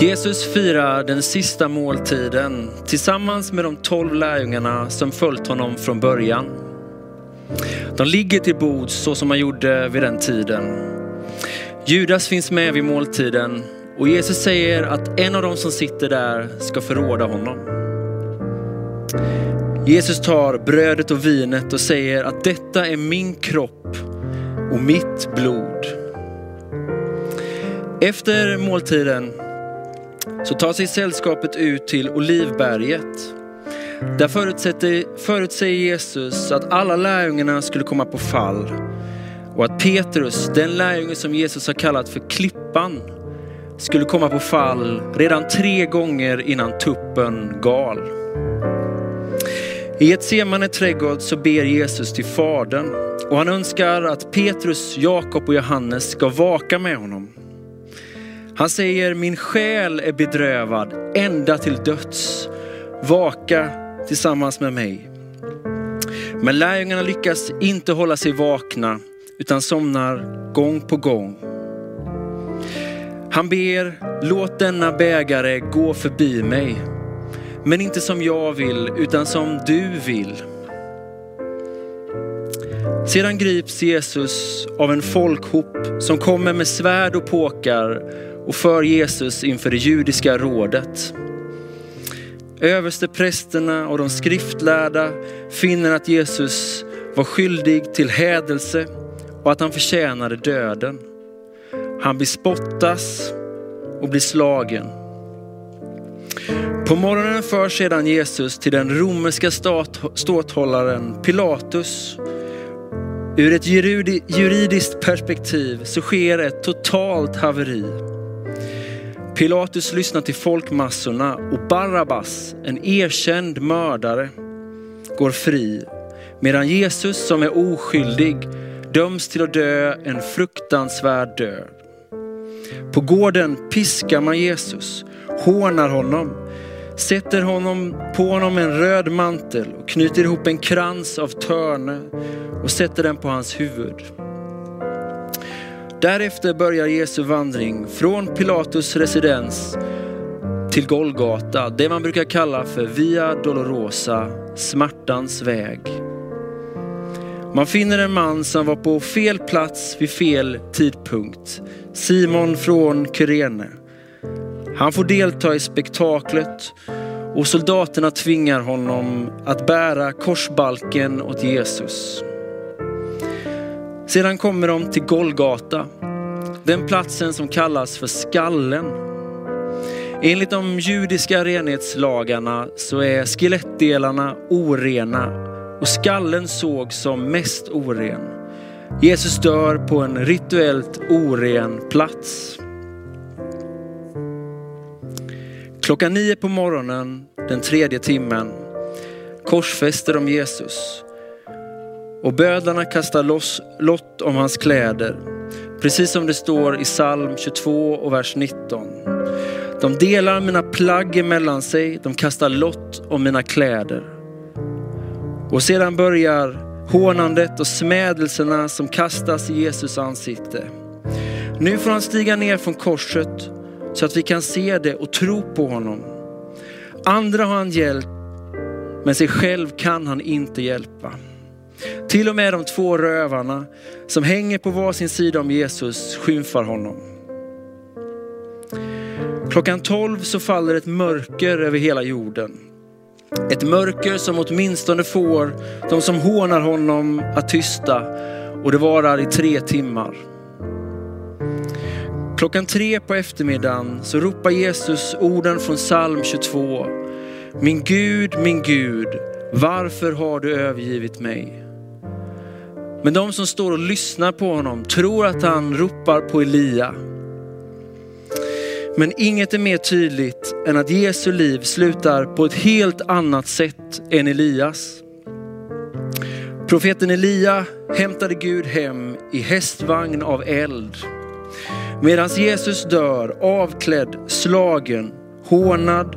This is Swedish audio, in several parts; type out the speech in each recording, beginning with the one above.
Jesus firar den sista måltiden tillsammans med de tolv lärjungarna som följt honom från början. De ligger till bords så som man gjorde vid den tiden. Judas finns med vid måltiden och Jesus säger att en av de som sitter där ska förråda honom. Jesus tar brödet och vinet och säger att detta är min kropp och mitt blod. Efter måltiden så tar sig sällskapet ut till Olivberget. Där förutsäger Jesus att alla lärjungarna skulle komma på fall och att Petrus, den lärjunge som Jesus har kallat för klippan, skulle komma på fall redan tre gånger innan tuppen gal. I ett semane trädgård så ber Jesus till Fadern och han önskar att Petrus, Jakob och Johannes ska vaka med honom. Han säger, min själ är bedrövad ända till döds. Vaka tillsammans med mig. Men lärjungarna lyckas inte hålla sig vakna utan somnar gång på gång. Han ber, låt denna bägare gå förbi mig. Men inte som jag vill, utan som du vill. Sedan grips Jesus av en folkhop som kommer med svärd och påkar och för Jesus inför det judiska rådet. Översteprästerna och de skriftlärda finner att Jesus var skyldig till hädelse och att han förtjänade döden. Han bespottas och blir slagen. På morgonen förs sedan Jesus till den romerska ståthållaren Pilatus. Ur ett juridiskt perspektiv så sker ett totalt haveri. Pilatus lyssnar till folkmassorna och Barabbas, en erkänd mördare, går fri. Medan Jesus som är oskyldig döms till att dö en fruktansvärd död. På gården piskar man Jesus, hånar honom, sätter honom på honom en röd mantel och knyter ihop en krans av törne och sätter den på hans huvud. Därefter börjar Jesu vandring från Pilatus residens till Golgata, det man brukar kalla för Via Dolorosa, smärtans väg. Man finner en man som var på fel plats vid fel tidpunkt. Simon från Kyrene. Han får delta i spektaklet och soldaterna tvingar honom att bära korsbalken åt Jesus. Sedan kommer de till Golgata, den platsen som kallas för skallen. Enligt de judiska renhetslagarna så är skelettdelarna orena och skallen sågs som mest oren. Jesus dör på en rituellt oren plats. Klockan nio på morgonen den tredje timmen korsfäster de Jesus och bödlarna kastar loss lott om hans kläder. Precis som det står i psalm 22 och vers 19. De delar mina plagg emellan sig, de kastar lott om mina kläder. Och sedan börjar hånandet och smädelserna som kastas i Jesus ansikte. Nu får han stiga ner från korset så att vi kan se det och tro på honom. Andra har han hjälpt, men sig själv kan han inte hjälpa. Till och med de två rövarna som hänger på varsin sida om Jesus skymfar honom. Klockan 12 så faller ett mörker över hela jorden. Ett mörker som åtminstone får de som hånar honom att tysta och det varar i tre timmar. Klockan tre på eftermiddagen så ropar Jesus orden från psalm 22. Min Gud, min Gud, varför har du övergivit mig? Men de som står och lyssnar på honom tror att han ropar på Elia. Men inget är mer tydligt än att Jesu liv slutar på ett helt annat sätt än Elias. Profeten Elia hämtade Gud hem i hästvagn av eld. Medan Jesus dör avklädd, slagen, hånad,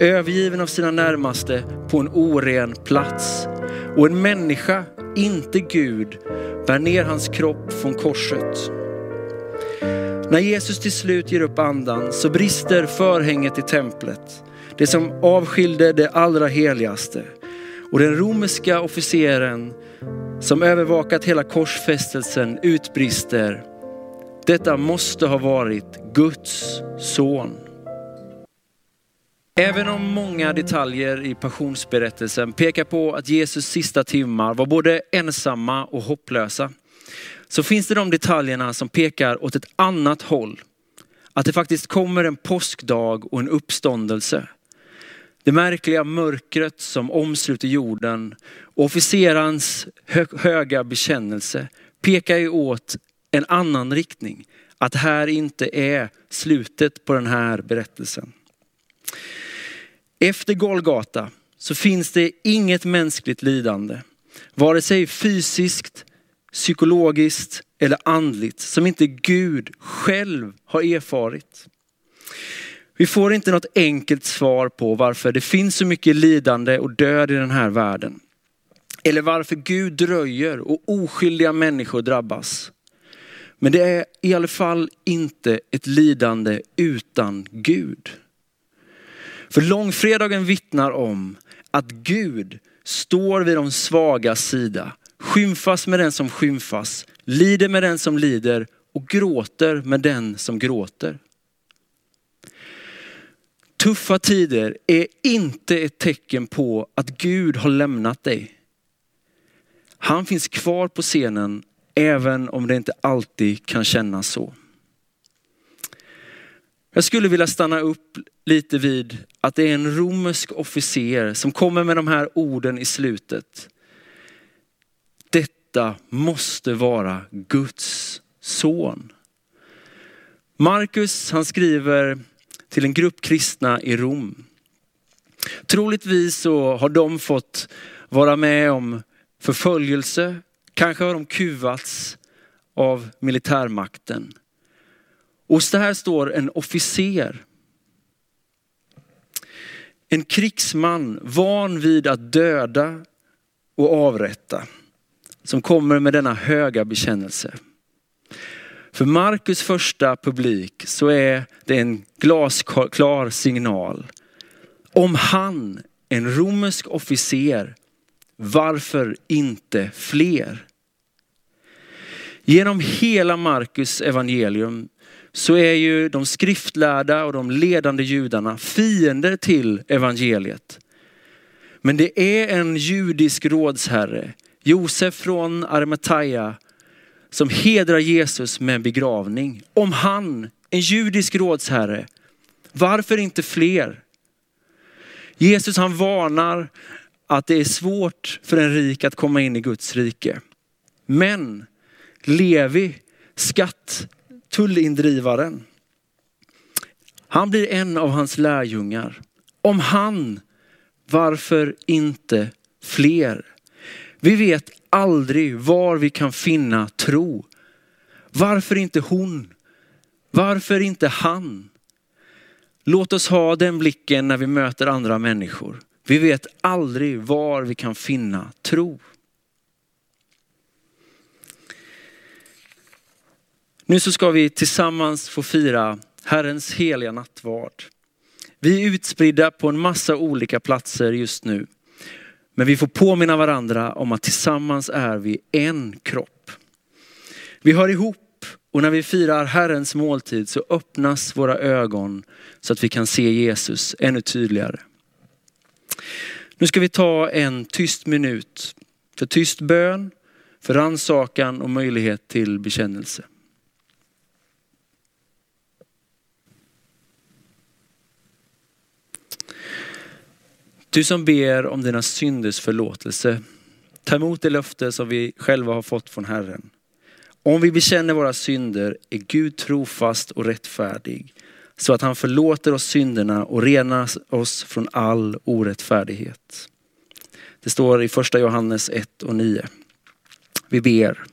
övergiven av sina närmaste på en oren plats. Och en människa, inte Gud, bär ner hans kropp från korset. När Jesus till slut ger upp andan så brister förhänget i templet. Det som avskilde det allra heligaste. Och den romerska officeren som övervakat hela korsfästelsen utbrister. Detta måste ha varit Guds son. Även om många detaljer i passionsberättelsen pekar på att Jesus sista timmar var både ensamma och hopplösa, så finns det de detaljerna som pekar åt ett annat håll. Att det faktiskt kommer en påskdag och en uppståndelse. Det märkliga mörkret som omsluter jorden och officerans höga bekännelse pekar ju åt en annan riktning. Att här inte är slutet på den här berättelsen. Efter Golgata så finns det inget mänskligt lidande, vare sig fysiskt, psykologiskt eller andligt, som inte Gud själv har erfarit. Vi får inte något enkelt svar på varför det finns så mycket lidande och död i den här världen. Eller varför Gud dröjer och oskyldiga människor drabbas. Men det är i alla fall inte ett lidande utan Gud. För långfredagen vittnar om att Gud står vid de svaga sida, skymfas med den som skymfas, lider med den som lider och gråter med den som gråter. Tuffa tider är inte ett tecken på att Gud har lämnat dig. Han finns kvar på scenen även om det inte alltid kan kännas så. Jag skulle vilja stanna upp lite vid att det är en romersk officer som kommer med de här orden i slutet. Detta måste vara Guds son. Markus han skriver till en grupp kristna i Rom. Troligtvis så har de fått vara med om förföljelse, kanske har de kuvats av militärmakten. Och så här står en officer. En krigsman van vid att döda och avrätta. Som kommer med denna höga bekännelse. För Markus första publik så är det en glasklar signal. Om han, en romersk officer, varför inte fler? Genom hela Markus evangelium så är ju de skriftlärda och de ledande judarna fiender till evangeliet. Men det är en judisk rådsherre, Josef från Arimathea, som hedrar Jesus med en begravning. Om han, en judisk rådsherre, varför inte fler? Jesus han varnar att det är svårt för en rik att komma in i Guds rike. Men Levi, skatt, tullindrivaren, han blir en av hans lärjungar. Om han, varför inte fler? Vi vet aldrig var vi kan finna tro. Varför inte hon? Varför inte han? Låt oss ha den blicken när vi möter andra människor. Vi vet aldrig var vi kan finna tro. Nu så ska vi tillsammans få fira Herrens heliga nattvard. Vi är utspridda på en massa olika platser just nu. Men vi får påminna varandra om att tillsammans är vi en kropp. Vi hör ihop och när vi firar Herrens måltid så öppnas våra ögon så att vi kan se Jesus ännu tydligare. Nu ska vi ta en tyst minut för tyst bön, för rannsakan och möjlighet till bekännelse. Du som ber om dina synders förlåtelse, ta emot det löfte som vi själva har fått från Herren. Om vi bekänner våra synder är Gud trofast och rättfärdig så att han förlåter oss synderna och renar oss från all orättfärdighet. Det står i första Johannes 1 och 9. Vi ber.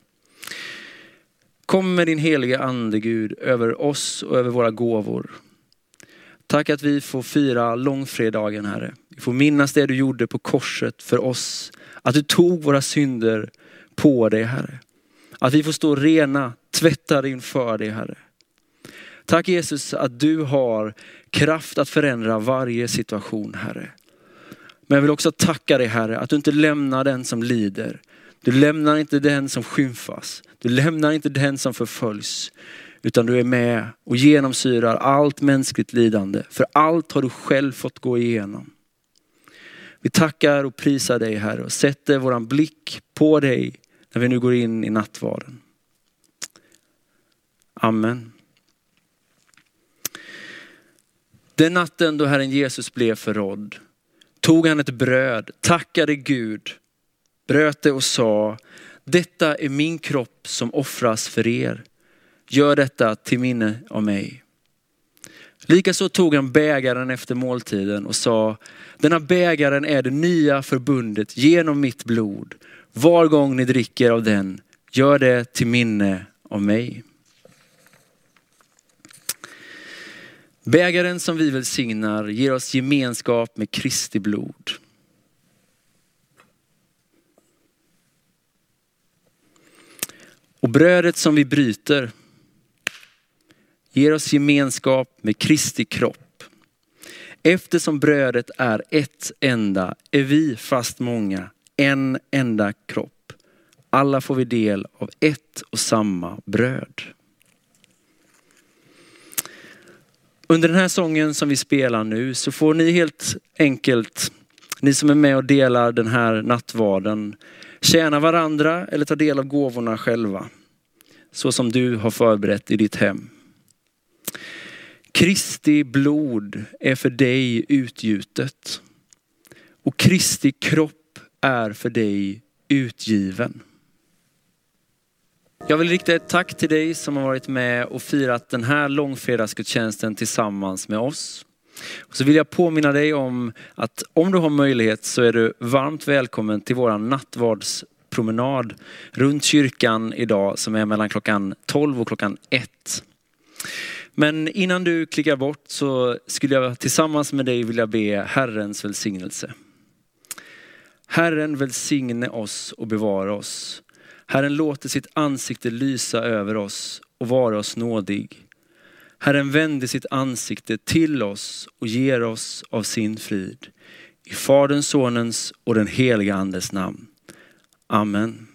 Kom med din heliga ande Gud över oss och över våra gåvor. Tack att vi får fira långfredagen Herre. Vi får minnas det du gjorde på korset för oss. Att du tog våra synder på dig Herre. Att vi får stå rena, tvättade inför dig Herre. Tack Jesus att du har kraft att förändra varje situation Herre. Men jag vill också tacka dig Herre att du inte lämnar den som lider. Du lämnar inte den som skymfas. Du lämnar inte den som förföljs. Utan du är med och genomsyrar allt mänskligt lidande. För allt har du själv fått gå igenom. Vi tackar och prisar dig Herre och sätter våran blick på dig när vi nu går in i nattvarden. Amen. Den natten då Herren Jesus blev förrådd tog han ett bröd, tackade Gud, bröt det och sa, detta är min kropp som offras för er. Gör detta till minne av mig. Likaså tog han bägaren efter måltiden och sa, denna bägaren är det nya förbundet genom mitt blod. Var gång ni dricker av den, gör det till minne av mig. Bägaren som vi välsignar ger oss gemenskap med Kristi blod. Och brödet som vi bryter ger oss gemenskap med Kristi kropp. Eftersom brödet är ett enda är vi, fast många, en enda kropp. Alla får vi del av ett och samma bröd. Under den här sången som vi spelar nu så får ni helt enkelt, ni som är med och delar den här nattvarden, tjäna varandra eller ta del av gåvorna själva. Så som du har förberett i ditt hem. Kristi blod är för dig utgjutet och Kristi kropp är för dig utgiven. Jag vill rikta ett tack till dig som har varit med och firat den här långfredagsgudstjänsten tillsammans med oss. Och så vill jag påminna dig om att om du har möjlighet så är du varmt välkommen till vår nattvardspromenad runt kyrkan idag som är mellan klockan 12 och klockan 1. Men innan du klickar bort så skulle jag tillsammans med dig vilja be Herrens välsignelse. Herren välsigne oss och bevara oss. Herren låter sitt ansikte lysa över oss och vara oss nådig. Herren vänder sitt ansikte till oss och ger oss av sin frid. I Faderns, Sonens och den heliga Andes namn. Amen.